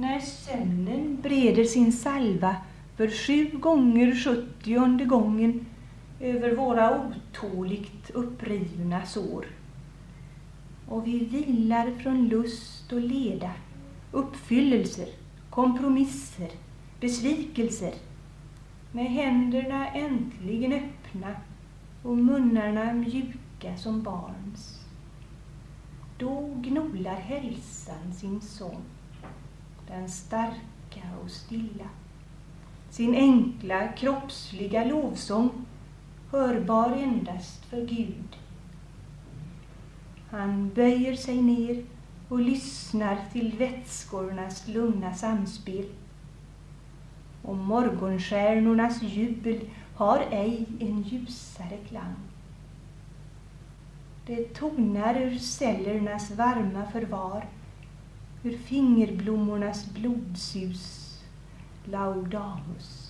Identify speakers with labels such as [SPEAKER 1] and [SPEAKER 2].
[SPEAKER 1] När sömnen breder sin salva för sju gånger sjuttionde gången över våra otåligt upprivna sår. Och vi vilar från lust och leda, uppfyllelser, kompromisser, besvikelser med händerna äntligen öppna och munnarna mjuka som barns. Då gnolar hälsan sin sång, den starka och stilla. Sin enkla kroppsliga lovsång, hörbar endast för Gud. Han böjer sig ner och lyssnar till vätskornas lugna samspel. Och morgonstjärnornas jubel har ej en ljusare klang. Det tonar ur cellernas varma förvar, ur fingerblommornas blodsus, laudamus.